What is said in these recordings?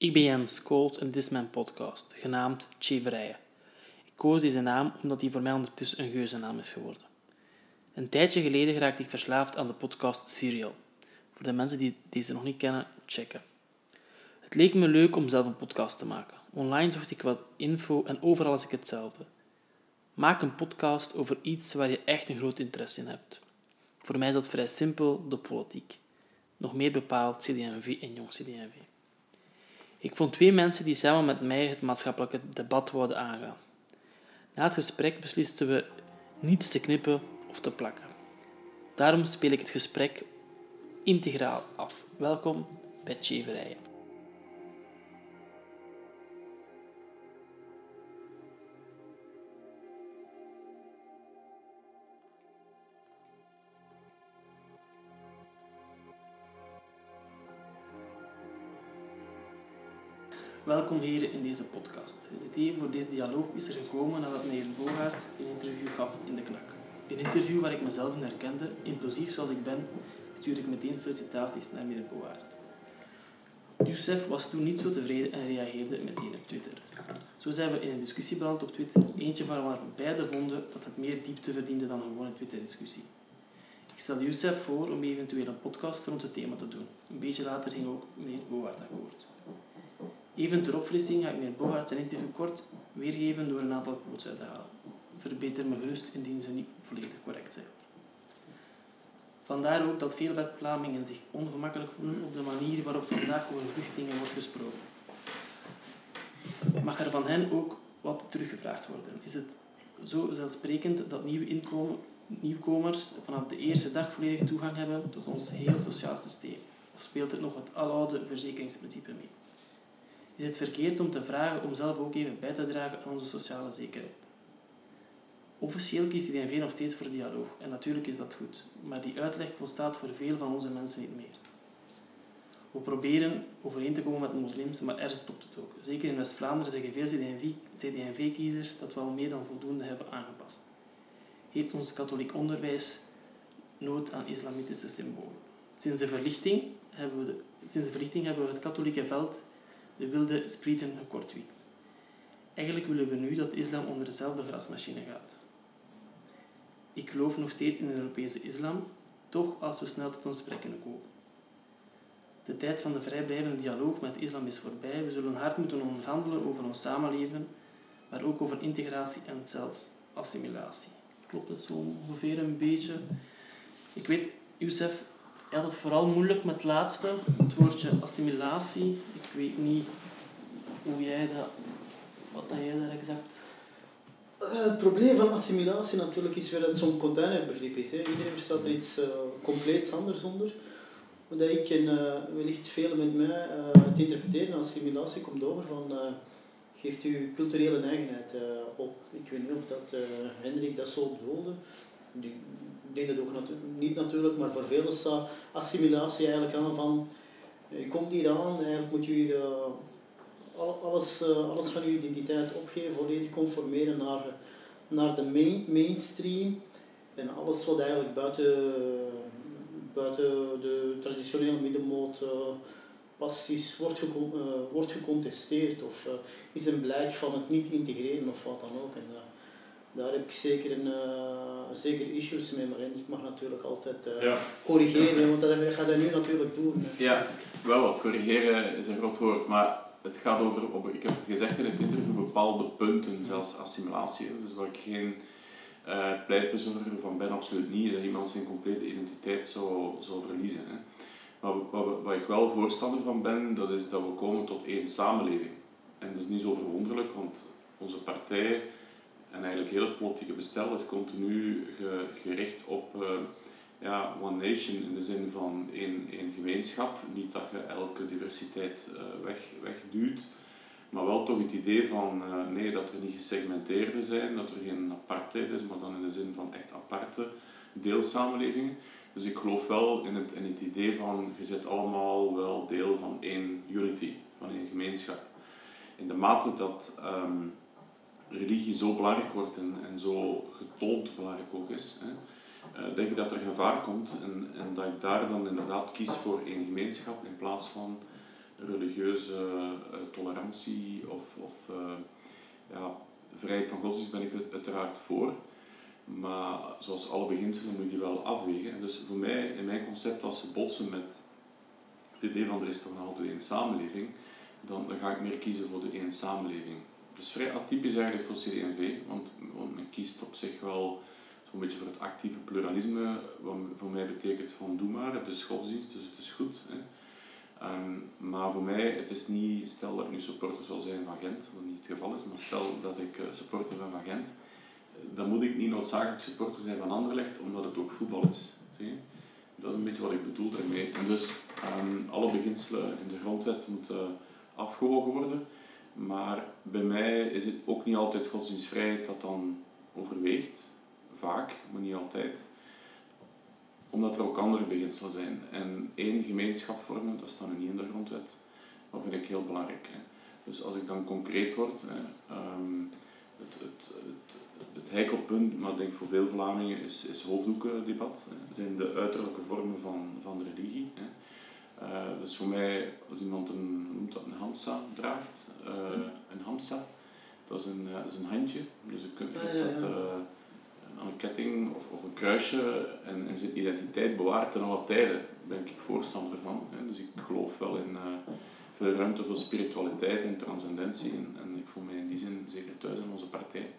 Ik ben Jens Kools en dit is mijn podcast, genaamd Cheverijen. Ik koos deze naam omdat die voor mij ondertussen een geuzennaam is geworden. Een tijdje geleden raakte ik verslaafd aan de podcast Serial. Voor de mensen die deze nog niet kennen, checken. Het leek me leuk om zelf een podcast te maken. Online zocht ik wat info en overal was ik hetzelfde. Maak een podcast over iets waar je echt een groot interesse in hebt. Voor mij is dat vrij simpel, de politiek. Nog meer bepaald CD&V en jong CD&V. Ik vond twee mensen die samen met mij het maatschappelijke debat wilden aangaan. Na het gesprek beslisten we niets te knippen of te plakken. Daarom speel ik het gesprek integraal af. Welkom bij Cheverijen. Welkom hier in deze podcast. Het idee voor deze dialoog is er gekomen nadat meneer Bogaert een interview gaf in de knak. Een interview waar ik mezelf in herkende. Impulsief zoals ik ben, stuurde ik meteen felicitaties naar meneer Bogaert. Youssef was toen niet zo tevreden en reageerde meteen op Twitter. Zo zijn we in een discussie beland op Twitter, eentje waarvan we beiden vonden dat het meer diepte verdiende dan een gewone Twitter-discussie. Ik stelde Youssef voor om eventueel een podcast rond het thema te doen. Een beetje later ging ook meneer Bogaert akkoord. Even ter opfrissing ga ik meneer Bogaert zijn interview kort weergeven door een aantal quotes uit te halen. Verbeter me gerust indien ze niet volledig correct zijn. Vandaar ook dat veel West-Vlamingen zich ongemakkelijk voelen op de manier waarop vandaag over vluchtelingen wordt gesproken. Mag er van hen ook wat teruggevraagd worden? Is het zo zelfsprekend dat nieuwe inkomen, nieuwkomers vanaf de eerste dag volledig toegang hebben tot ons heel sociaal systeem? Of speelt het nog het aloude verzekeringsprincipe mee? Is het verkeerd om te vragen om zelf ook even bij te dragen aan onze sociale zekerheid. Officieel kiest de DNV nog steeds voor dialoog, en natuurlijk is dat goed, maar die uitleg volstaat voor veel van onze mensen niet meer. We proberen overeen te komen met moslims, maar er stopt het ook. Zeker in West-Vlaanderen zeggen veel CD&V-kiezers dat we al meer dan voldoende hebben aangepast. Heeft ons katholiek onderwijs nood aan islamitische symbolen? Verlichting hebben we, sinds de verlichting hebben we het katholieke veld de wilde sprieten gekortwiekt. Eigenlijk willen we nu dat islam onder dezelfde grasmachine gaat. Ik geloof nog steeds in de Europese islam, toch als we snel tot ons spreken kunnen komen. De tijd van de vrijblijvende dialoog met islam is voorbij. We zullen hard moeten onderhandelen over ons samenleven, maar ook over integratie en zelfs assimilatie. Klopt het zo ongeveer een beetje? Ik weet, Youssef, je had het vooral moeilijk met het laatste, het woordje assimilatie. Ik weet niet hoe jij dat, wat dat jij daar exact... Uh, het probleem van assimilatie natuurlijk is weer dat het zo'n containerbegrip is. Iedereen verstaat er iets uh, compleets anders onder. Dat ik en uh, wellicht velen met mij het interpreteren assimilatie komt over van geeft u culturele eigenheid op. Ik weet niet of dat Hendrik dat zo bedoelde ik denk dat ook niet natuurlijk, maar voor velen staat assimilatie eigenlijk aan van je komt hier aan, eigenlijk moet je hier uh, alles, uh, alles van je identiteit opgeven, volledig conformeren naar, naar de main, mainstream en alles wat eigenlijk buiten, buiten de traditionele middenmoot uh, passies wordt, gecon wordt gecontesteerd of is een blijk van het niet integreren of wat dan ook. En, daar heb ik zeker, een, zeker issues mee, maar ik mag natuurlijk altijd corrigeren, want dat ga je nu natuurlijk doen. Ja, wel, corrigeren is een groot woord, maar het gaat over, ik heb gezegd in het interview, bepaalde punten, zelfs assimilatie, dus waar ik geen uh, pleitbezorger van ben, absoluut niet, dat iemand zijn complete identiteit zou, zou verliezen. Hè. Maar wat, wat ik wel voorstander van ben, dat is dat we komen tot één samenleving. En dat is niet zo verwonderlijk, want onze partij en eigenlijk heel het politieke bestel is continu gericht op uh, ja, one nation in de zin van één Niet dat je elke diversiteit uh, weg, wegduwt, maar wel toch het idee van uh, nee, dat er niet gesegmenteerde zijn, dat er geen apartheid is, maar dan in de zin van echt aparte deelsamenlevingen. Dus ik geloof wel in het, in het idee van je zit allemaal wel deel van één unity, van één gemeenschap. In de mate dat um, religie zo belangrijk wordt en, en zo getoond belangrijk ook is, hè, uh, denk ik dat er gevaar komt en, en dat ik daar dan inderdaad kies voor één gemeenschap in plaats van religieuze uh, tolerantie of, of uh, ja, vrijheid van godsdienst ben ik uiteraard voor. Maar zoals alle beginselen moet je die wel afwegen. Dus voor mij, in mijn concept, als ze botsen met het idee van er is toch nog altijd één samenleving, dan, dan ga ik meer kiezen voor de één samenleving. Dat is vrij atypisch eigenlijk voor CD&V, want, want men kiest op zich wel zo'n beetje voor het actieve pluralisme, wat voor mij betekent van doe maar, het is godsdienst, dus het is goed. Hè. Ehm, maar voor mij, het is niet, stel dat ik nu supporter zal zijn van Gent, wat niet het geval is, maar stel dat ik uh, supporter ben van Gent, dan moet ik niet noodzakelijk supporter zijn van Anderlecht, omdat het ook voetbal is. Zie Dat is een beetje wat ik bedoel daarmee. En dus um, alle beginselen in de grondwet moeten afgewogen worden. Maar bij mij is het ook niet altijd godsdienstvrijheid dat dan overweegt. Vaak, maar niet altijd. Omdat er ook andere beginselen zijn. En één gemeenschap vormen, dat staat niet in de grondwet. Dat vind ik heel belangrijk. Hè. Dus als ik dan concreet word, hè, um, het, het, het, het heikelpunt, maar ik denk voor veel Vlamingen, is, is hoofddoekendebat. Dat zijn de uiterlijke vormen van, van religie. Hè. Uh, dus voor mij, als iemand een, noemt dat een hamsa draagt, uh, een hamsa, dat is een, uh, dat is een handje. Dus kunt ah, ja, dat aan een ketting of, of een kruisje en, en zijn identiteit bewaart ten alle tijden. Daar ben ik voorstander van. Hè. Dus ik geloof wel in veel ruimte voor spiritualiteit en transcendentie. En, en ik voel mij in die zin zeker thuis in onze partij.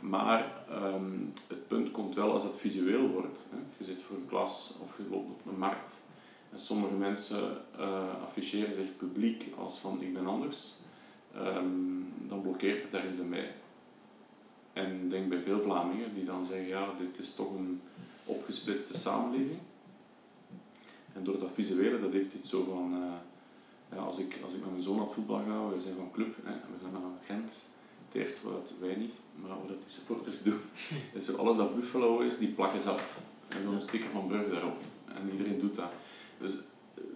Maar um, het punt komt wel als het visueel wordt. Hè. Je zit voor een klas of je loopt op een markt. En sommige mensen uh, afficheren zich publiek als van ik ben anders. Um, dan blokkeert het ergens bij mij. En ik denk bij veel Vlamingen die dan zeggen, ja, dit is toch een opgesplitste samenleving. En door dat visuele, dat heeft iets zo van, uh, ja, als, ik, als ik met mijn zoon op voetbal ga, we zijn van club, hè, we gaan naar Gent. Het eerste wat wij niet, maar wat die supporters doen, is alles dat Buffalo is, die plakken ze af. En een sticker van Brugge daarop. En iedereen doet dat. Dus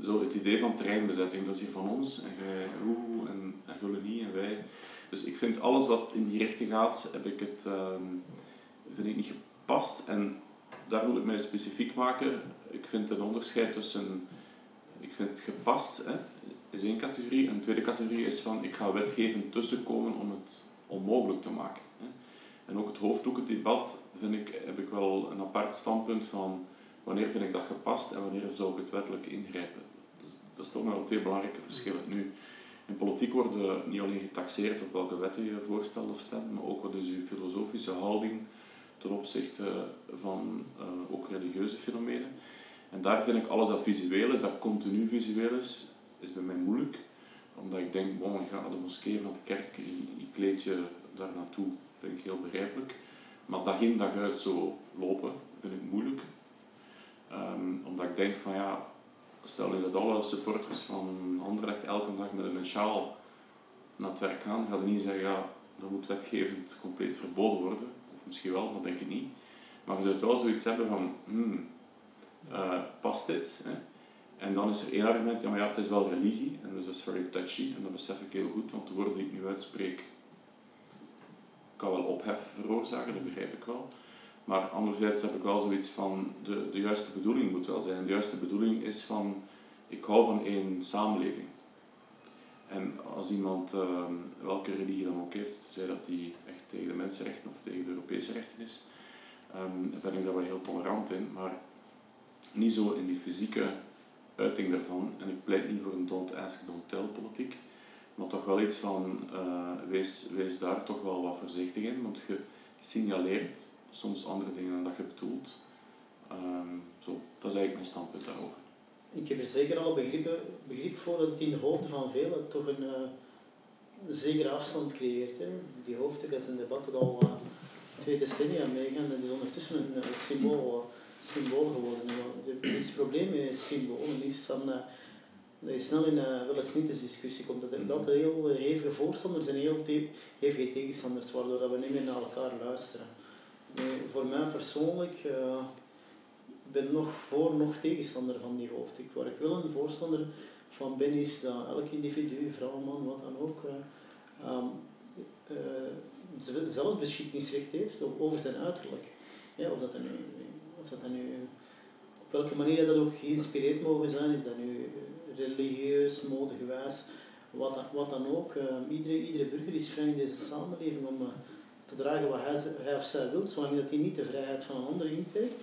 zo het idee van terreinbezetting, dat is hier van ons. En jij, oeh, en, en en wij. Dus ik vind alles wat in die richting gaat, heb ik het, um, vind ik niet gepast. En daar wil ik mij specifiek maken. Ik vind een onderscheid tussen, ik vind het gepast, hè, is één categorie. Een tweede categorie is van, ik ga wetgevend tussenkomen om het onmogelijk te maken. Hè. En ook het hoofddoekendebat vind ik, heb ik wel een apart standpunt van, wanneer vind ik dat gepast en wanneer zou ik het wettelijk ingrijpen. Dus, dat is toch nog wel twee belangrijke verschillen. Nu, in politiek worden niet alleen getaxeerd op welke wetten je voorstelt of stemt, maar ook wat is je filosofische houding ten opzichte van uh, ook religieuze fenomenen. En daar vind ik alles dat visueel is, dat continu visueel is, is bij mij moeilijk. Omdat ik denk, bon, gaat naar de moskee van de kerk, je kleed je daar naartoe, vind ik heel begrijpelijk. Maar dag in dag uit zo lopen, vind ik moeilijk. Um, omdat ik denk van ja, stel je dat alle supporters van Anderlecht elke dag met een sjaal naar het werk gaan, ga je niet zeggen ja, dat moet wetgevend compleet verboden worden. Of misschien wel, dat denk ik niet. Maar je zou wel zoiets hebben van, hmm, uh, past dit? Hè? En dan is er één argument, ja maar ja, het is wel religie, en dus dat is very touchy, en dat besef ik heel goed, want de woorden die ik nu uitspreek kan wel ophef veroorzaken, dat begrijp ik wel. Maar anderzijds heb ik wel zoiets van, de, de juiste bedoeling moet wel zijn. De juiste bedoeling is van, ik hou van één samenleving. En als iemand, uh, welke religie dan ook heeft, zei dat die echt tegen de mensenrechten of tegen de Europese rechten is, um, ben ik daar wel heel tolerant in, maar niet zo in die fysieke uiting daarvan. En ik pleit niet voor een don't ask, don't politiek, maar toch wel iets van, uh, wees, wees daar toch wel wat voorzichtig in, want je signaleert soms andere dingen dan dat je bedoelt. Um, zo, dat is eigenlijk mijn standpunt daarover. Ik heb er zeker al begrip, begrip voor dat het in de hoofden van velen toch een, een zekere afstand creëert. Hè. Die hoofden, dat is een debat dat al uh, twee decennia meegaan en is ondertussen een, een symbool, symbool geworden. Het probleem met symbolen is dan, dat je snel in uh, wel eens discussie komt. Dat, dat heel hevige voorstanders en heel hevige tegenstanders, waardoor dat we niet meer naar elkaar luisteren. Voor mij persoonlijk uh, ben nog voor, nog tegenstander van die hoofd. waar ik wel een voorstander van ben, is dat elk individu, vrouw, man, wat dan ook, uh, heeft over zijn uiterlijk. Ja, of, dat dan nu, of dat dan nu, op welke manier dat ook geïnspireerd mogen zijn, is dat nu religieus, modegewijs, wat, wat dan ook. Iedere, iedere burger is vrij in deze samenleving om te dragen wat hij, hij of zij wil, zolang dat hij niet de vrijheid van een ander inperkt.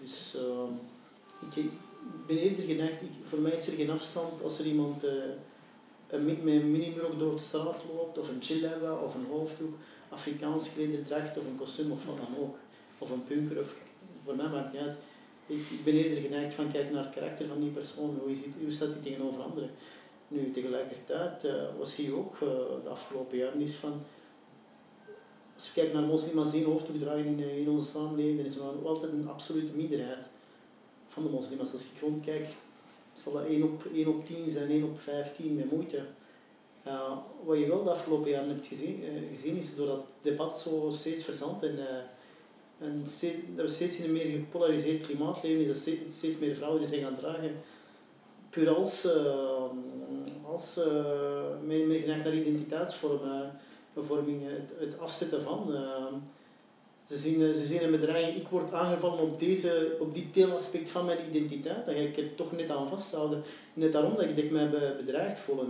Dus ehm, ik, ben eerder geneigd, ik, voor mij is er geen afstand als er iemand eh, een, met een minimurk door de straat loopt, of een chillaba, of een hoofddoek, Afrikaans klederdracht, of een kostuum, of wat dan ook. Of een punker, of voor mij maakt niet uit. Ik, ben eerder geneigd van kijken naar het karakter van die persoon, hoe, is hoe staat die tegenover anderen. Nu, tegelijkertijd, eh wat zie je ook eh, de afgelopen jaren, is van als we kijken naar moslims die een hoofddoek dragen in, eh, in onze samenleving, dan is er altijd een absolute minderheid van de moslims. Als ik rondkijk, zal dat 1 op, 1 op 10 zijn, 1 op 15 met moeite. Wat je wel de afgelopen jaren hebt gezien, eh, gezien is doordat het debat zo steeds verzandt en, eh, en steeds, dat steeds in een meer gepolariseerd klimaat leven, is dat steeds, steeds meer vrouwen die zich gaan dragen. Puur als, als meer, meer geneigd naar identiteitsvorming, vorming, het, het afzetten van. eh, ze zien, eh, ze zien een bedreiging, ik word aangevallen op, deze, op dit deelaspect van mijn identiteit, dan ga ik er toch net aan vasthouden. Net daarom dat ik, dat mij be- bedreigd voel.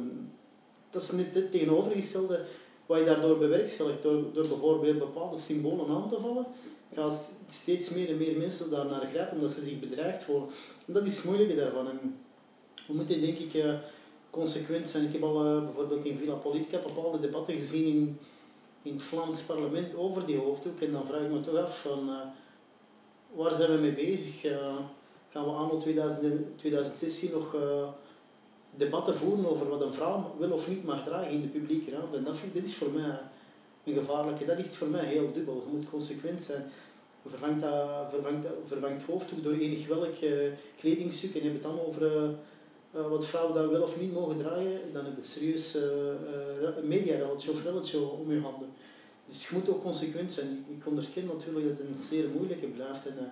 Dat is net het tegenovergestelde wat je daardoor bewerkstelligt. Door, door bijvoorbeeld bepaalde symbolen aan te vallen, gaan steeds meer en meer mensen daar naar grijpen omdat ze zich bedreigd voelen. En dat is het moeilijke daarvan. En we moeten denk ik eh, consequent zijn. Ik heb al eh, bijvoorbeeld in Villa Politica bepaalde debatten gezien in, in het Vlaams parlement over die hoofddoek. En dan vraag ik me toch af van eh, waar zijn we mee bezig? Eh, gaan we anno 2000 2016 nog debatten voeren over wat een vrouw wil of niet mag dragen in de publieke ruimte? Dat, dit is voor mij een gevaarlijke. Dat ligt voor mij heel dubbel. Je moet consequent zijn. Vervangt, dat, vervangt, vervangt hoofddoek door enig welk kledingstuk en heb het dan over eh, wat vrouwen daar wel of niet mogen draaien, dan heb je serieus eh, eh, een mediarelletje of relletje om je handen. Dus je moet ook consequent zijn. Ik onderken natuurlijk dat het een zeer moeilijke blijft en eh,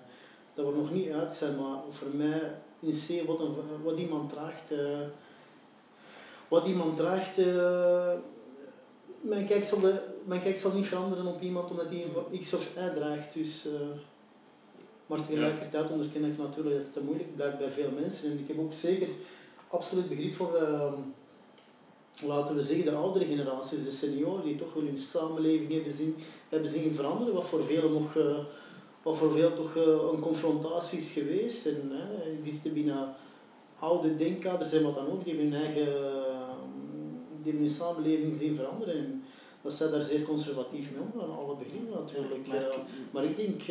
dat we nog niet uit zijn, maar voor mij in C wat, een, wat iemand draagt, eh, wat iemand draagt, eh, mijn, kijk zal de, mijn kijk zal niet veranderen op iemand omdat hij een X of Y draagt. Dus, eh, maar tegelijkertijd onderken ik natuurlijk dat het moeilijk blijft bij veel mensen. En ik heb ook zeker absoluut begrip voor, eh, laten we zeggen, de oudere generaties, de senioren, die toch wel hun samenleving hebben zien, hebben zien veranderen, wat voor velen nog, eh, wat voor veel toch eh, een confrontatie is geweest. En die zitten binnen oude denkkaders en wat dan ook, die hebben hun eigen, eh, die hebben hun samenleving zien veranderen. En dat zij daar zeer conservatief mee omgaan, alle begrippen natuurlijk. Maar- Eh, maar ik denk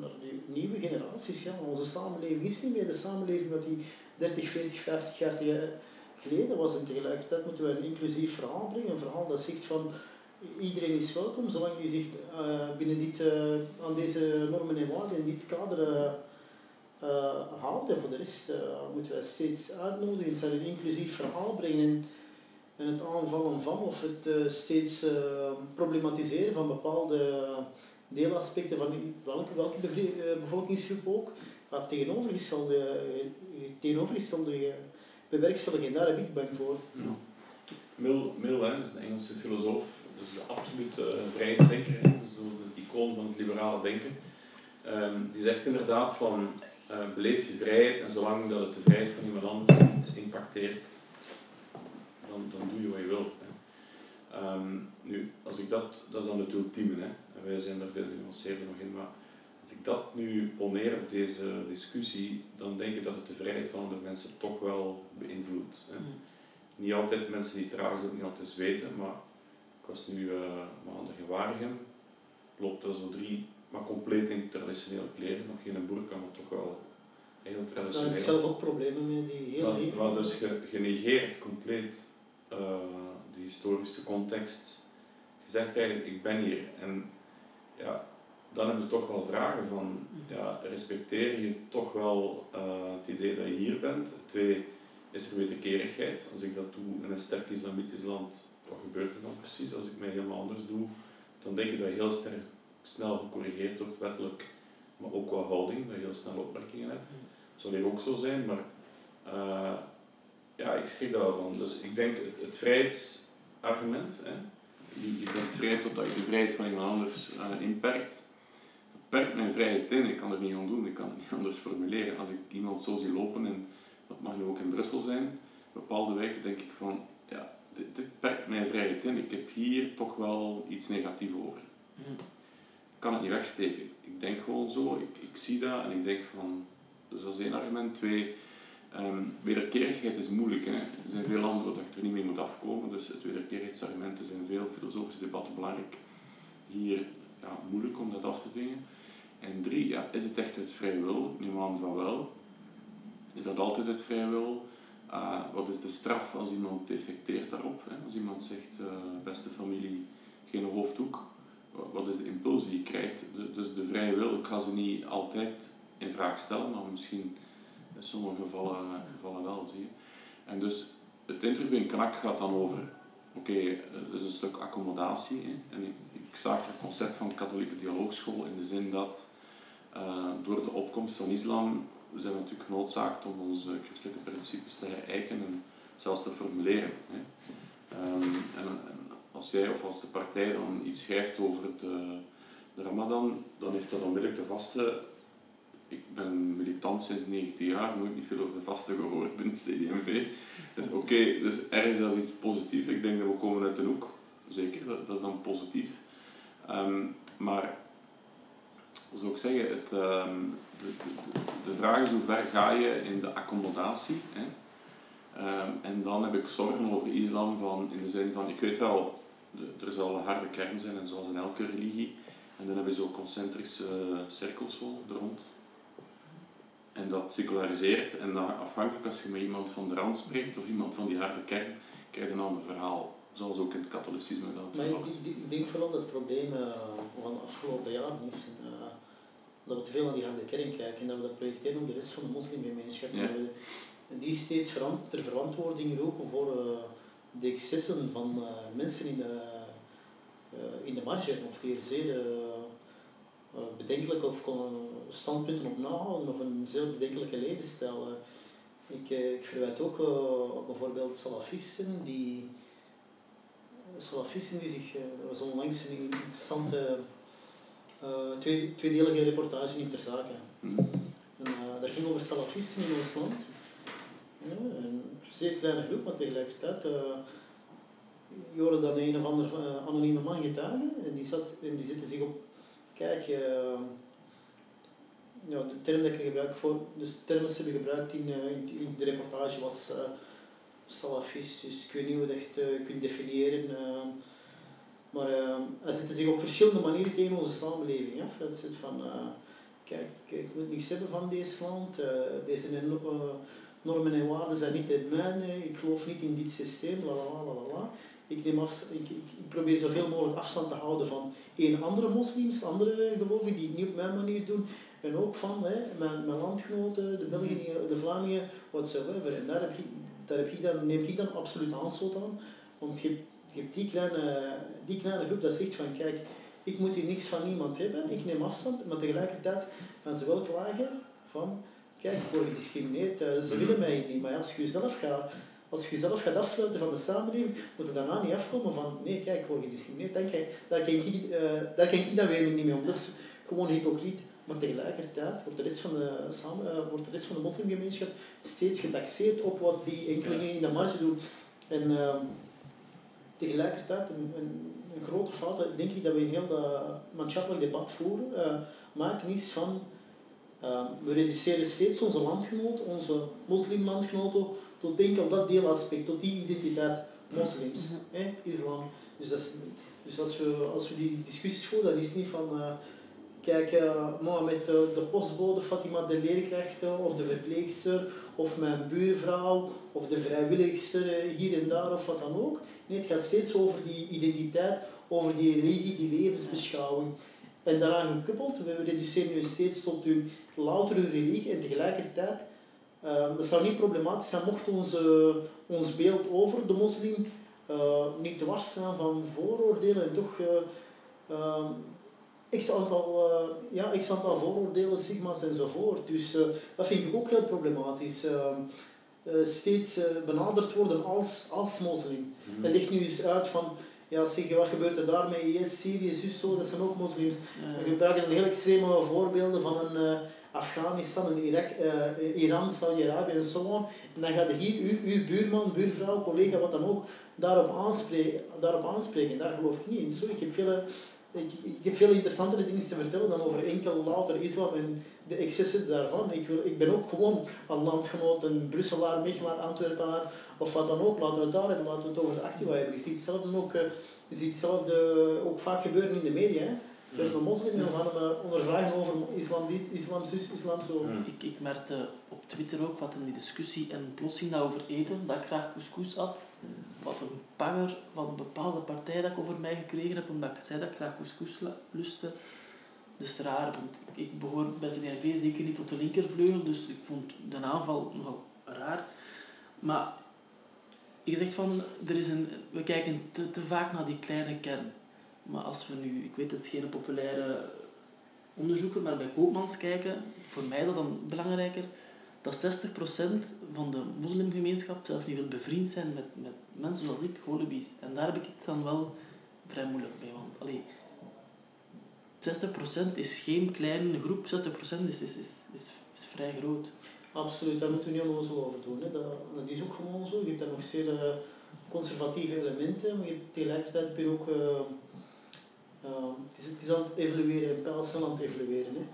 naar de nieuwe generaties, ja, onze samenleving is niet meer de samenleving wat die 30, 40, 50 jaar geleden was. En tegelijkertijd moeten we een inclusief verhaal brengen. Een verhaal dat zegt van iedereen is welkom, zolang die zich eh, binnen dit, eh, aan deze normen en waarden in dit kader eh, houdt. En voor de rest moeten wij steeds uitnodigen, het een inclusief verhaal brengen. En, en het aanvallen van of het steeds problematiseren van bepaalde deelaspecten van welke, welke bevolkingsgroep ook, wat tegenovergestelde, eh, tegenovergestelde eh, bewerkstelligen. En daar heb ik bang voor. Mill, Mill hè, is een Engelse filosoof, dus de absolute uh, vrijheidsdenker, dus de icoon van het liberale denken. Ehm, die zegt inderdaad van eh, beleef je vrijheid en zolang dat het de vrijheid van iemand anders niet impacteert, dan, dan doe je wat je wilt. Hè. Ehm, nu, als ik dat, dat is dan het ultieme, hè. Wij zijn daar veel genuanceerder nog in, maar als ik dat nu poneer op deze discussie, dan denk ik dat het de vrijheid van andere mensen toch wel beïnvloedt. Hè niet altijd mensen die het het niet altijd weten, maar ik was nu uh, maandag in Waregem, loopt er zo drie, maar compleet in traditionele kleren, nog geen burka, maar toch wel heel Daar heb traditioneel. ik zelf ook problemen mee, die heel Maar, maar dus je, negeert compleet uh, de historische context. Je zegt eigenlijk, ik ben hier. En ja, dan heb je toch wel vragen van, ja, respecteer je toch wel uh, het idee dat je hier bent? Twee, is er wederkerigheid. Als ik dat doe in een sterk islamitisch land, wat gebeurt er dan precies? Als ik mij helemaal anders doe, dan denk ik dat je heel sterk, snel gecorrigeerd wordt, wettelijk, maar ook qua houding, dat je heel snel opmerkingen hebt. Dat zal hier ook zo zijn, maar uh, ja, ik schrik daar wel van. Dus ik denk het, het vrijheidsargument, hè, je, je bent vrij totdat je de vrijheid van iemand anders uh, inperkt. Perkt mijn vrijheid in, ik kan er niet aan doen, ik kan het niet anders formuleren. Als ik iemand zo zie lopen en dat mag nu ook in Brussel zijn, bepaalde wijken denk ik van, ja, dit, dit perkt mijn vrijheid in. Ik heb hier toch wel iets negatiefs over. Mhm. Ik kan het niet wegsteken. Ik denk gewoon zo, ik, ik zie dat en ik denk van, dus dat is één argument. Twee, ehm, wederkerigheid is moeilijk. Hè. Er zijn veel landen waar je er niet mee moet afkomen, dus het wederkerigheidsargument is in veel filosofische debatten belangrijk. Hier ja, moeilijk om dat af te dwingen. En drie, ja, is het echt uit vrije wil? Neem van wel. Is dat altijd uit vrije? Uh, wat is de straf als iemand defecteert daarop? Hè? Als iemand zegt, uh, beste familie, geen hoofddoek. Wat is de impuls die je krijgt? Dus de vrije ik ga ze niet altijd in vraag stellen, maar misschien in sommige gevallen, gevallen wel, zie je. En dus het interview in Knak gaat dan over, oké, okay, dat is een stuk accommodatie. Hè? En zag het concept van katholieke dialoogschool in de zin dat uh, door de opkomst van islam we zijn natuurlijk genoodzaakt om onze christelijke principes te herijken en zelfs te formuleren. Hè. Um, en, als jij of als de partij dan iets schrijft over de, de Ramadan, dan heeft dat onmiddellijk de vaste. Ik ben militant sinds 19 jaar, nooit niet veel over de vaste gehoord binnen CDMV. Dus oké, dus er is dat iets positiefs. Ik denk dat we komen uit de hoek, zeker, dat is dan positief. Um, maar zou ik zeggen, het, um, de, vraag is hoe ver ga je in de accommodatie. Hè? Um, en dan heb ik zorgen over islam van, in de zin van, ik weet wel, de, er zal een harde kern zijn, en zoals in elke religie. En dan heb je zo concentrische cirkels zo er rond. En dat seculariseert. En dan afhankelijk als je met iemand van de rand spreekt, of iemand van die harde kern, krijg je een ander verhaal. Zoals ook in het katholicisme. Dat maar ik, ik, denk vooral dat het probleem uh, van de afgelopen jaren is uh, dat we te veel naar die harde kern kijken en dat we dat projecteren op de rest van de moslimgemeenschap. Ja. En die steeds verant ter verantwoording roepen voor uh, de excessen van mensen in de, in de marge, of die er zeer bedenkelijke of standpunten op nahouden of een zeer bedenkelijke levensstijl. ik, ik verwijt ook bijvoorbeeld salafisten die salafisten die zich, er was onlangs een interessante uh, twee, tweedelige reportage in ter zake. Mm. En, uh, dat ging over salafisten in ons land. Ja, een zeer kleine groep, maar tegelijkertijd uh, je hoorde dan een of ander anonieme man getuigen en die, zat, en die zette zich op, kijk, ja, de term dat ik gebruik voor, dus de term dat ze hebben gebruikt in, in, in, de reportage was salafist, dus ik weet niet hoe je dat kunt definiëren. Maar uh, hij zet zich op verschillende manieren tegen onze samenleving af. Het zit van, uh, kijk, ik moet niks hebben van deze land, uh, deze normen en waarden zijn niet het mijne, ik geloof niet in dit systeem, la la la la. Ik, neem af, ik, ik, ik, probeer zoveel mogelijk afstand te houden van één andere moslims, andere gelovigen die het niet op mijn manier doen. En ook van hè, mijn, mijn landgenoten, de Belgen, de Vlamingen, whatsoever. En daar, heb ik, daar heb ik dan, neem ik dan absoluut aanstoot aan. Want je, je hebt die kleine, die kleine groep dat zegt van kijk, ik moet hier niks van niemand hebben, ik neem afstand, maar tegelijkertijd gaan ze wel klagen van kijk, ik word gediscrimineerd, ze willen mij niet. Maar als je jezelf gaat, als je jezelf gaat afsluiten van de samenleving, moet je daarna niet afkomen van nee, kijk, ik word gediscrimineerd, dan daar ken ik, uh, daar ik dan weer niet mee om. Dat is gewoon hypocriet. Maar tegelijkertijd wordt de rest van de, samen, uh, wordt de, rest van de moslimgemeenschap steeds getaxeerd op wat die enkelingen in de marge doen. En uh, tegelijkertijd een, een, een grote fout, denk ik, dat we in heel dat maatschappelijk debat voeren, uh, maken is van uh, we reduceren steeds onze landgenoten, onze moslimlandgenoten, tot enkel dat deelaspect, tot die identiteit moslims, mm islam. Dus, dat is, dus als, we, als we die discussies voeren, dan is het niet van kijk, uh, Mohammed, de, de postbode, Fatima de leerkracht of de verpleegster of mijn buurvrouw of de vrijwilligster hier en daar of wat dan ook. Nee, het gaat steeds over die identiteit, over die religie, die levensbeschouwing. En daaraan gekoppeld, we reduceren nu steeds tot hun louter religie en tegelijkertijd, dat zou niet problematisch zijn mocht onze, ons beeld over de moslim niet dwars staan van vooroordelen en toch x aantal, ja, x aantal vooroordelen, stigma's enzovoort. Dus dat vind ik ook heel problematisch. steeds benaderd worden als, als moslim. Mm. En leg nu eens uit van ja, zeg, wat gebeurt er daar met IS, Syrië, zus, zo, dat zijn ook moslims. We gebruiken heel extreme voorbeelden van een, uh, Afghanistan en Irak, uh, Iran, Saudi-Arabië en zo on. En dan gaat hier uw, uw buurman, buurvrouw, collega, wat dan ook, daarop aanspreken. Daarop aanspreken. Daar geloof ik niet in. Sorry, ik heb veel, ik, ik heb veel interessantere dingen te vertellen dan over enkel louter islam en de excessen daarvan. Ik, wil, ik ben ook gewoon een landgenoot, een Brusselaar, Mechelaar, Antwerpenaar of wat dan ook. Laten we het daar hebben, laten we het over de activa hebben. Je ziet hetzelfde ook, je ziet hetzelfde ook vaak gebeuren in de media. Hè. We een moslim en we gaan hem uh, ondervragen over islam islam zus, islam zo. Ik, ik merkte Twitter ook wat in die discussie en plotsing over eten, dat ik graag couscous had. Wat een panger van een bepaalde partij dat ik over mij gekregen heb, omdat ik zei dat ik graag couscous lustte. Dat is raar, want ik behoor bij de NRV zeker niet tot de linkervleugel, dus ik vond de aanval nogal raar. Maar je zegt van, er is een, we kijken te, te vaak naar die kleine kern. Maar als we nu, ik weet het geen populaire onderzoeken, maar bij Koopmans kijken, voor mij is dat dan belangrijker, dat 60% van de moslimgemeenschap zelfs niet wil bevriend zijn met, met mensen zoals ik, holibies. En daar heb ik het dan wel vrij moeilijk mee. Want allee, 60% is geen kleine groep, 60% is, is, is, is, is vrij groot. Absoluut, daar moeten we niet onnozel over doen. Hè. Dat, dat is ook gewoon zo. Je hebt daar nog zeer conservatieve elementen, maar je hebt tegelijkertijd heb je ook... Uh, uh, het, is, het is aan het evolueren, aan het evolueren. Hè.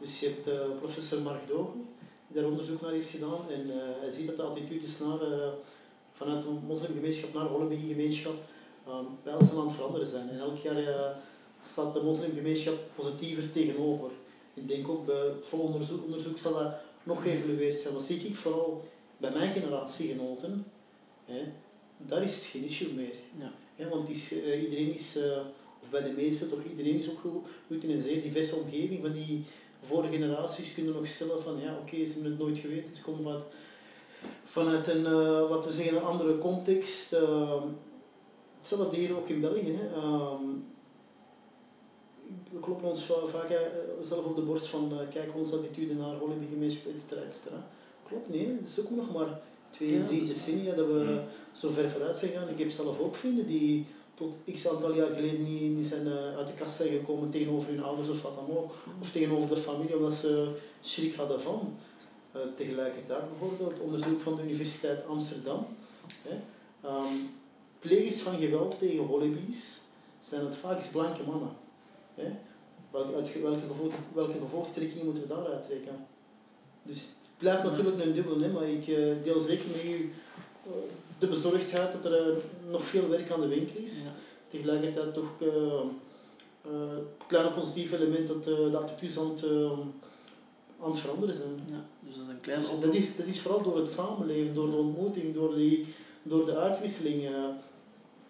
Dus je hebt professor Mark Dogen, daar onderzoek naar heeft gedaan. En hij ziet dat de attitudes naar, vanuit de moslimgemeenschap naar de gemeenschap pijlsnel aan het veranderen zijn. En elk jaar staat de moslimgemeenschap positiever tegenover. Ik denk ook bij het vol onderzoek, onderzoek zal dat nog geëvalueerd zijn. Dat zie ik vooral bij mijn generatiegenoten. Hè, daar is het geen issue meer. Ja. Hè, want is, iedereen is, of bij de meesten toch, iedereen is opgegroeid in een zeer diverse omgeving. Van die vorige generaties kunnen nog stellen van ja, oké, ze hebben het nooit geweten. Ze komen van, vanuit een, uh, laten we zeggen, een andere context. Uh, hetzelfde hier ook in België. Hè. Uh, we kloppen ons vaak uh, zelf op de borst van uh, kijk onze attitude naar gemeenschap, et cetera, et cetera. Klopt, nee, het is ook nog maar twee, ja, drie decennia dat we zo ver vooruit zijn gegaan. Ik heb zelf ook vrienden die tot x aantal jaar geleden niet, niet zijn uh, uit de kast zijn gekomen tegenover hun ouders of wat dan ook. Of tegenover de familie, omdat ze schrik hadden van. Uh, tegelijkertijd bijvoorbeeld onderzoek van de Universiteit Amsterdam. Hè. Um, plegers van geweld tegen holibies zijn het vaak blanke mannen. Hè? Welke, welke, welke gevolgtrekkingen moeten we daaruit trekken? Dus het blijft natuurlijk een dubbel, hè, maar ik uh, deel zeker met u de bezorgdheid dat er uh, nog veel werk aan de winkel is. Ja. Tegelijkertijd toch het kleine positieve element dat de attitudes aan het, aan het veranderen zijn. Ja, dus dat is een klein dus dat, is, dat is vooral door het samenleven, door de ontmoeting, door, die, door de uitwisseling.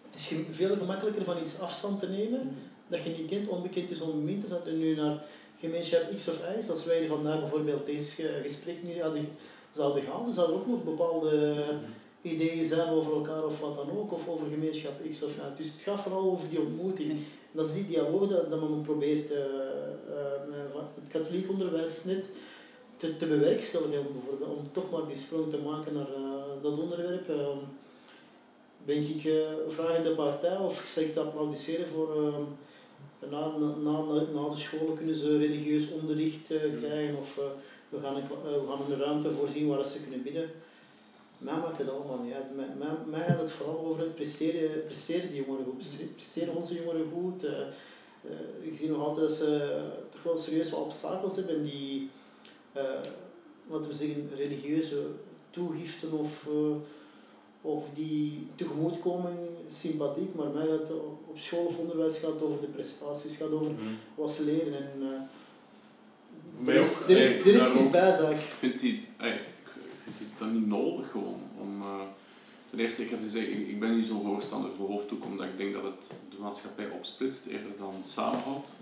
het is veel gemakkelijker van iets afstand te nemen. Mm dat je niet kent, onbekend is onbemind, of dat er nu naar gemeenschap X of Y is. Als wij vandaag bijvoorbeeld deze gesprek nu hadden, zouden gaan, dan zouden er ook nog bepaalde ideeën zijn over elkaar of wat dan ook, of over gemeenschap X of Y. Dus het gaat vooral over die ontmoeting. Dat is die dialoog dat, dat men probeert, uh, uh, het katholiek onderwijs net te, te bewerkstelligen, bijvoorbeeld, om toch maar die sprong te maken naar uh, dat onderwerp. ben ik uh, vragende partij of zeg te applaudisseren voor na, na, na de scholen kunnen ze religieus onderricht krijgen of we, gaan een, we gaan een ruimte voorzien waar ze kunnen bidden. Mij maakt het allemaal niet uit. Mij, mij, mij gaat het vooral over het presteren, presteren die jongeren goed. Presteren onze jongeren goed. ik zie nog altijd dat ze toch wel serieus wat obstakels hebben die, wat we zeggen, religieuze toegiften of of die tegemoetkoming sympathiek, maar mij gaat op school of onderwijs gaat over de prestaties, gaat over mm. wat ze leren. En, uh, er, is, er, is, er. Ik vind, die, ik vind het dan niet nodig gewoon. Om, uh, ten eerste, ik heb gezegd, ik, ik ben niet zo'n voorstander voor hoofddoek, omdat ik denk dat het de maatschappij opsplitst eerder dan samenhoudt.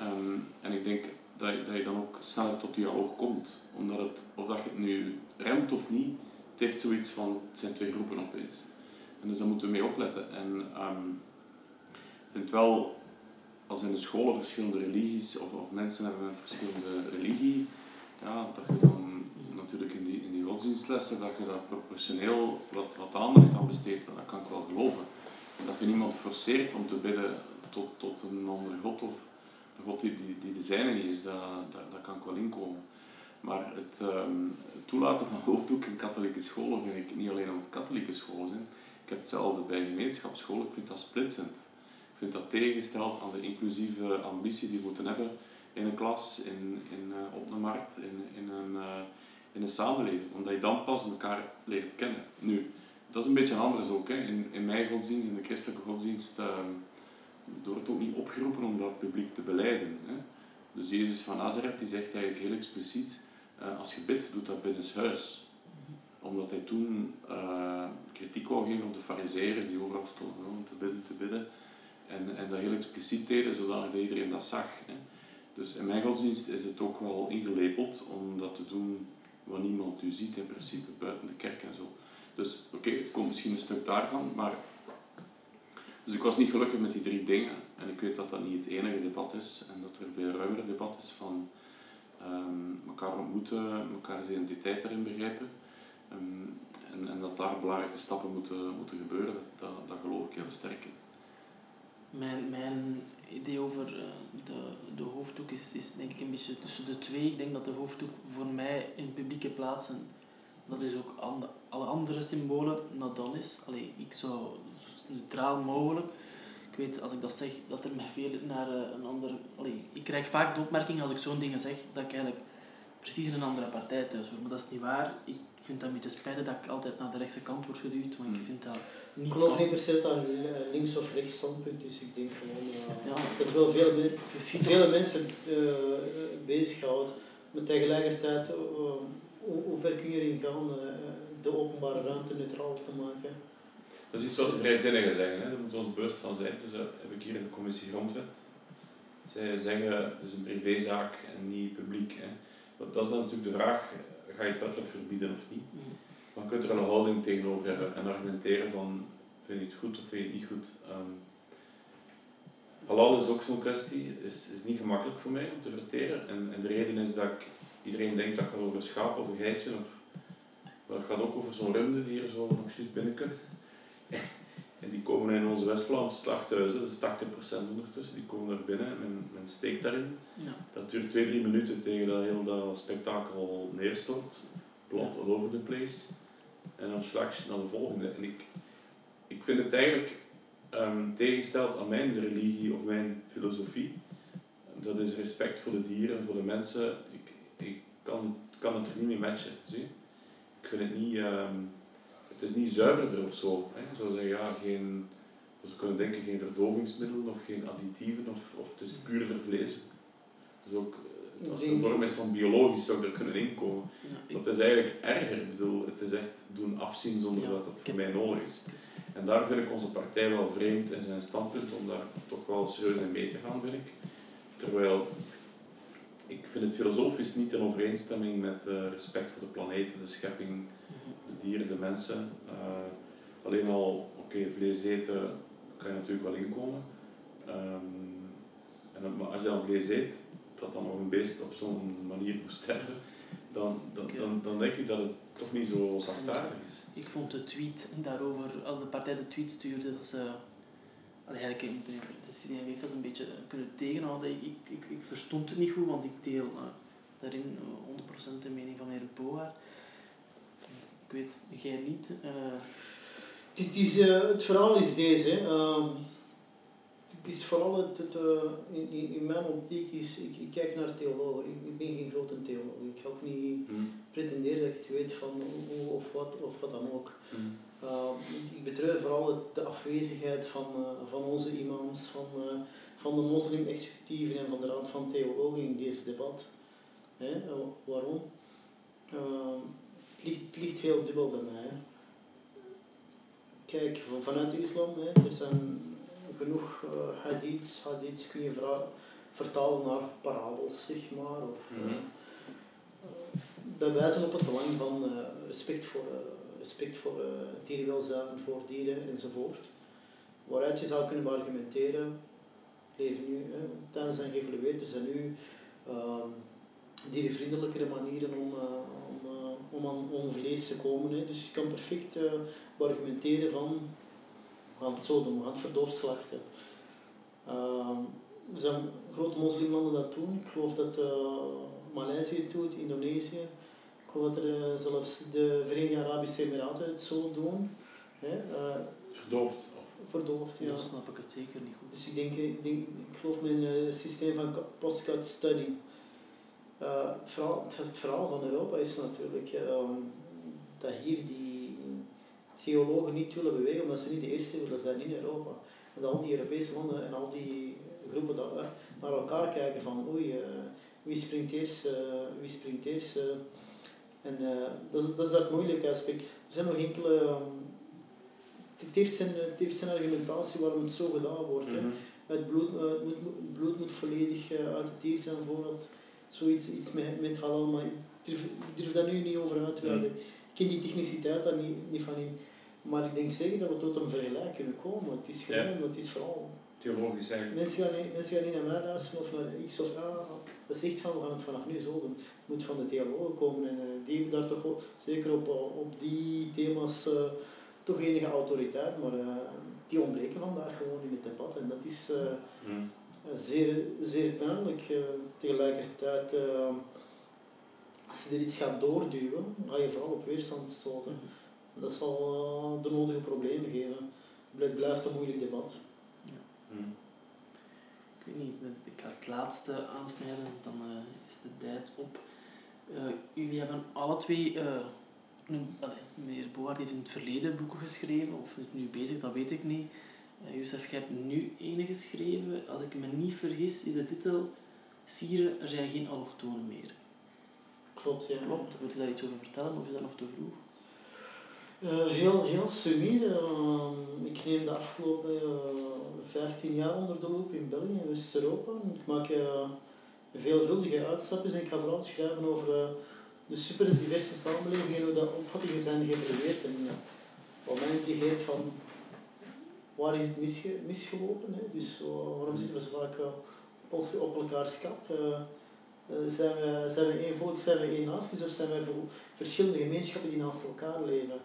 Um, en ik denk dat, dat je dan ook sneller tot dialoog komt. Omdat het, of dat je het nu remt of niet, het heeft zoiets van, het zijn twee groepen opeens. En dus daar moeten we mee opletten. En um, ik vind wel, als in de scholen verschillende religies of, of mensen hebben een verschillende religie, ja, dat je dan natuurlijk in godsdienstlessen, dat je daar proportioneel wat, wat aandacht aan besteedt, dat kan ik wel geloven. Dat je niemand forceert om te bidden tot, tot een andere god of een god die, die, die de zijne niet is, dat, dat, dat kan ik wel inkomen. Maar het ehm, toelaten van hoofddoek in katholieke scholen vind ik niet alleen omdat katholieke scholen zijn. Ik heb hetzelfde bij gemeenschapsscholen. Ik vind dat splitsend. Ik vind dat tegengesteld aan de inclusieve ambitie die we moeten hebben in een klas, in, in, uh, op de markt, in, in, een, uh, in een samenleving. Omdat je dan pas elkaar leert kennen. Nu, dat is een beetje anders ook. Hè. In, in mijn godsdienst, in de christelijke godsdienst, uh, wordt ook niet opgeroepen om dat publiek te beleiden. Hè. Dus Jezus van Nazareth die zegt eigenlijk heel expliciet, uh, als je bidt, doe dat binnen huis. Omdat hij toen uh, kritiek wou geven op de fariseërs die overal stonden om te bidden, te bidden. En, en dat heel expliciet deden, zodat iedereen dat zag. Hè. Dus in mijn godsdienst is het ook wel ingelepeld om dat te doen wat niemand u ziet in principe, buiten de kerk en zo. Dus oké, het komt misschien een stuk daarvan, maar... Dus ik was niet gelukkig met die drie dingen. En ik weet dat dat niet het enige debat is. En dat er een veel ruimer debat is van um, elkaar ontmoeten, elkaars identiteit erin begrijpen. Um, en, en dat daar belangrijke stappen moeten, moeten gebeuren, dat, dat geloof ik heel sterk in. Mijn, mijn idee over de, de hoofddoek is, is denk ik een beetje tussen de twee. Ik denk dat de hoofddoek voor mij in publieke plaatsen, dat is ook alle andere symbolen, dat dan is. Allee, ik zou neutraal mogelijk. Ik weet, als ik dat zeg, dat er mij veel naar een andere... Allee, ik krijg vaak de opmerking als ik zo'n dingen zeg, dat ik eigenlijk precies in een andere partij thuis hoor. Maar dat is niet waar. Ik vind dat een beetje spijtig dat ik altijd naar de rechtse kant word geduwd, maar ik vind dat niet Ik geloof niet per se dat links of rechts standpunt is. Ik denk gewoon uh, ja. dat wel veel, mensen uh, bezighoudt. Maar tegelijkertijd, uh, hoe, hoe, ver kun je erin gaan de openbare ruimte neutraal te maken? Dat is iets wat de vrijzinnigen zeggen, hè. daar moeten we ons bewust van zijn. Dus dat heb ik hier in de commissie Grondwet. Zij zeggen, het is een privézaak en niet publiek. Hè. Dat is dan natuurlijk de vraag, ga je het wettelijk verbieden of niet? Kun je er een houding tegenover hebben en argumenteren van, vind je het goed of vind je het niet goed? Um, halal is ook zo'n kwestie, is, is niet gemakkelijk voor mij om te verteren. En, en de reden is dat ik, iedereen denkt dat gaat over een schaap of een geitje, of, maar het gaat ook over zo'n runde die er zo nog juist binnen kunnen. En die komen in onze West-Vlaamse slachthuizen, dat is 80% ondertussen, die komen daar binnen, men, men steekt daarin. Ja. Dat duurt 2, 3 minuten tegen dat heel dat spektakel neerstort. Plat all over the place. En dan slags naar de volgende. En ik, ik vind het eigenlijk um, tegengesteld aan mijn religie of mijn filosofie. Dat is respect voor de dieren, voor de mensen. Ik, ik kan, kan het er niet mee matchen. Zie? Ik vind het niet... Um, het is niet zuiverder of zo. Hè. Zo zeggen, ja, geen, we kunnen denken geen verdovingsmiddelen of geen additieven of, of het is puurder vlees. Dus ook, als het een vorm is van biologisch zou er kunnen inkomen. Ja, Dat is eigenlijk erger. Ik bedoel, het is echt doen afzien zonder ja, dat het voor mij nodig is. En daar vind ik onze partij wel vreemd in zijn standpunt om daar toch wel serieus in mee te gaan, vind ik. Terwijl ik vind het filosofisch niet in overeenstemming met uh, respect voor de planeet, de schepping, dieren, de mensen. Uh, alleen al, oké, okay, vlees eten kan je natuurlijk wel inkomen. Um, en maar als je dan vlees eet, dat dan nog een beest op zo'n manier moet sterven, dan, dan, dan, dan denk ik dat het toch niet zo zachtaardig is. Ik vond de tweet daarover, als de partij de tweet stuurde, dat ze... Allee, eigenlijk moet de CD heeft dat een beetje kunnen tegenhouden. Ik, ik, ik, ik verstond het niet goed, want ik deel uh, daarin 100% de mening van meneer Bogaert. Ik weet, jij niet. Uh... Het, is, het, is, uh, het verhaal is deze. Hè. Uh, het is vooral het, het uh, in, in mijn optiek is, ik, ik kijk naar theologen. Ik, ik, ben geen grote theoloog. Ik ga ook niet mm. pretenderen dat ik het weet van hoe of wat of wat dan ook. Mm. ik betreur vooral de afwezigheid van, van onze imams, van, van de moslim-executieven en van de raad van theologen in deze debat. Hè? waarom? Ligt, ligt heel dubbel bij mij. Kijk, vanuit de islam, hè, er zijn genoeg uh, hadiths, hadiths kun je vertalen naar parabels, zeg maar. Of, mm -hmm. uh, dat wijzen op het belang van uh, respect voor, respect voor dierenwelzijn, voor dieren enzovoort. Waaruit je zou kunnen argumenteren, leven nu, hè, tijdens zijn geëvalueerd, er zijn nu ehm, dierenvriendelijkere manieren om, om aan, vlees te komen. Hè. Dus je kan perfect uh, argumenteren van we gaan het zo doen, we gaan het verdoofd slachten. Uh, er zijn grote moslimlanden dat doen. Ik geloof dat uh, Maleisië doet, Indonesië. Ik hoor dat er eh, zelfs de Verenigde Arabische Emiraten het zo doen. Hè? eh, Verdoofd. verdoofd, ja. Dan snap ik het zeker niet goed. Dus ik denk, ik, denk, ik geloof een eh, systeem van postcard study. Eh, het, verhaal, het verhaal van Europa is natuurlijk ehm, dat hier die theologen niet willen bewegen omdat ze niet de eerste willen zijn in Europa. En dat al die Europese landen en al die groepen dat, naar elkaar kijken van oei, eh, wie springt eerst, eh, wie springt eerst. en dat, is, dat is het moeilijke aspect. Er zijn nog enkele... ehm, het, heeft zijn, het heeft zijn argumentatie waarom het zo gedaan wordt. Mhm. Het bloed, het moet, het bloed moet volledig uit het dier zijn voordat zoiets iets met, met halal, maar ik durf, ik durf daar nu niet over uit te wijden. Ik ken die techniciteit daar niet, niet van in. Maar ik denk zeker dat we tot een vergelijk kunnen komen. Het is gewoon, dat is vooral... Theologisch eigenlijk. Mensen gaan, niet, mensen gaan niet naar mij luisteren of naar X of A. Dat is echt van, we gaan het vanaf nu zo doen. Het moet van de theologen komen en eh, die hebben daar toch zeker op, eh, op die thema's, eh, toch enige autoriteit. Maar die ontbreken vandaag gewoon in het debat. En dat is... Mhm. Zeer, zeer pijnlijk. eh, tegelijkertijd, eh, als je er iets gaat doorduwen, ga je vooral op weerstand stoten. Dat zal eh, de nodige problemen geven. Het blijft een moeilijk debat. Mhm. Ik weet niet, ik ga het laatste aansnijden, dan eh, is de tijd op. Eh, jullie hebben alle twee, eh nu, allee, meneer Board heeft in het verleden boeken geschreven, of is nu bezig, dat weet ik niet. Youssef, jij hebt nu ene geschreven. Als ik me niet vergis, is de titel Sieren, er zijn geen allochtonen meer. Klopt, ja. Klopt, moet je daar iets over vertellen of is dat nog te vroeg? Eh, heel, heel sumier. eh, ik neem de afgelopen eh, 15 jaar onder de loep in België en West-Europa. Ik maak eh, veelvuldige uitstapjes en ik ga vooral schrijven over eh, de super diverse samenleving en hoe dat opvattingen zijn geëvolueerd. En eh, wat mij intrigeert van waar is het misge misgelopen. Hè? Dus eh, waarom zitten we zo vaak eh, op, op elkaars kap? Eh, zijn, we, zijn we één volk, zijn we één natie of zijn wij verschillende gemeenschappen die naast elkaar leven?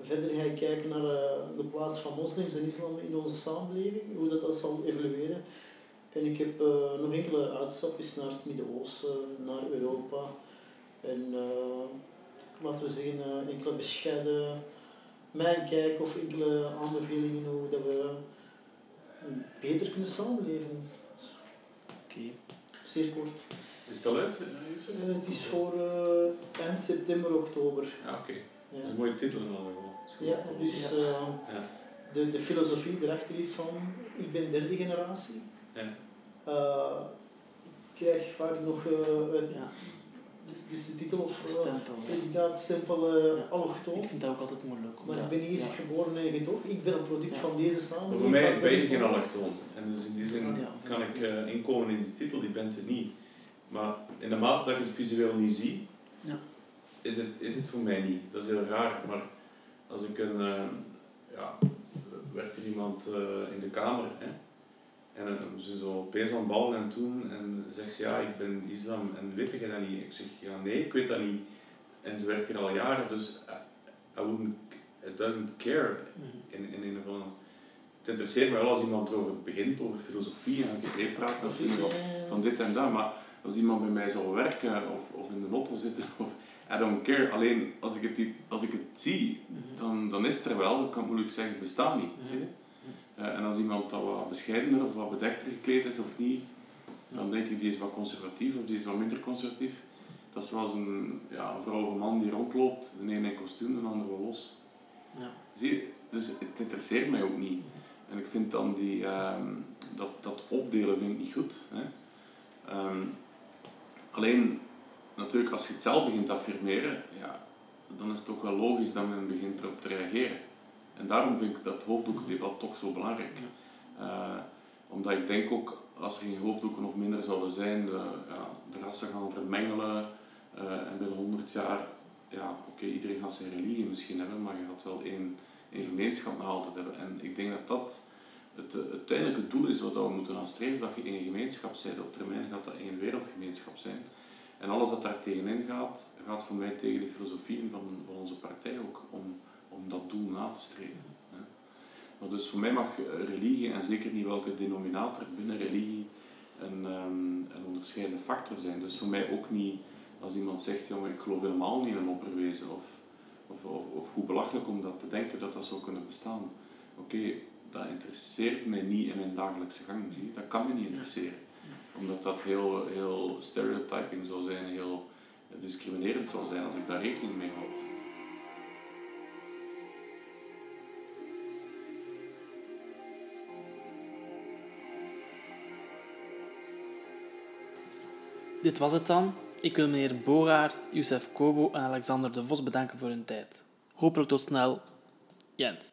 Verder ga ik kijken naar de plaats van moslims en islam in onze samenleving, hoe dat, dat zal evolueren. En ik heb nog enkele uitstapjes naar het Midden-Oosten, naar Europa. En laten we zeggen, enkele bescheiden mijn kijk of enkele aanbevelingen hoe dat we beter kunnen samenleven. Oké. Zeer kort. Is het al uit? eh? Eh, het is voor eh, eind september, oktober. Ja, oké. Ja. Dat is een mooie titel in ieder goed. Ja, dus Ja. eh, Ja. de, de filosofie erachter is van, ik ben derde generatie. Ja. Eh, ik krijg vaak nog eh, dus, de titel of uh, stempel. inderdaad stempel eh Ja. allochtoon. Ik vind dat ook altijd moeilijk. Maar ik ben hier ja. geboren en getogen. Ik ben een product Ja. van deze samenleving. voor mij ben je geen allochtoon. En dus in die zin Ja. kan ik eh, inkomen in die titel, die bent er niet. Maar in de mate dat ik het visueel niet zie, Ja. is, het, is het voor mij niet. Dat is heel raar. Maar als ik een... eh, ja, werkt er iemand eh, in de kamer, hè? En dan ze zo opeens aan ballen en toen en zegt ze ja, ik ben islam en weet jij dat niet? Ik zeg ja, nee, ik weet dat niet. En ze werkt hier al jaren, dus I, I wouldn't, I don't care Mhm. in, in een of andere... Het interesseert me wel als iemand erover begint, over filosofie en ik praat eh, van dit en dat, maar als iemand bij mij zal werken of, of in de notte zitten, of, I don't care. Alleen als ik het, als ik het zie, Mhm. dan, dan is het er wel, ik kan moeilijk zeggen, het bestaat niet. Mhm. Zie je? En als iemand dat wat bescheidener of wat bedekter gekleed is of niet, dan denk ik die is wat conservatief of die is wat minder conservatief. Dat is zoals een, ja, een vrouw of een man die rondloopt, de ene in kostuum, de andere wel los. Ja. Zie je? Dus het interesseert mij ook niet. En ik vind dan die, ehm, dat, dat opdelen vind ik niet goed. Hè? Ehm, alleen, natuurlijk, als je het zelf begint te affirmeren, ja, dan is het ook wel logisch dat men begint erop te reageren. En daarom vind ik dat hoofddoekdebat toch zo belangrijk. Eh, omdat ik denk ook, als er geen hoofddoeken of minder zouden zijn, de, ja, de rassen gaan vermengelen. eh, en binnen 100 jaar, ja, oké, iedereen gaat zijn religie misschien hebben, maar je gaat wel één, één gemeenschap nog altijd hebben. En ik denk dat dat het eh, uiteindelijke doel is wat we moeten nastreven, dat je één gemeenschap bent. Op termijn gaat dat één wereldgemeenschap zijn. En alles wat daar tegenin gaat, gaat voor mij tegen de filosofie van, van onze partij ook, om, om dat doel na te streven. Hè. Maar dus voor mij mag eh, religie, en zeker niet welke denominator binnen religie, een, um, een onderscheidende factor zijn. Dus voor mij ook niet als iemand zegt, jongen, ik geloof helemaal niet in een opperwezen of, of, of, of hoe belachelijk om dat te denken dat dat zou kunnen bestaan. Oké, dat interesseert mij niet in mijn dagelijkse gang. Zie? Dat kan me niet interesseren. Omdat dat heel, heel stereotyping zou zijn, heel discriminerend zou zijn als ik daar rekening mee houd. Dit was het dan. Ik wil meneer Bogaert, Youssef Kobo en Alexander de Vos bedanken voor hun tijd. Hopelijk tot snel. Jens.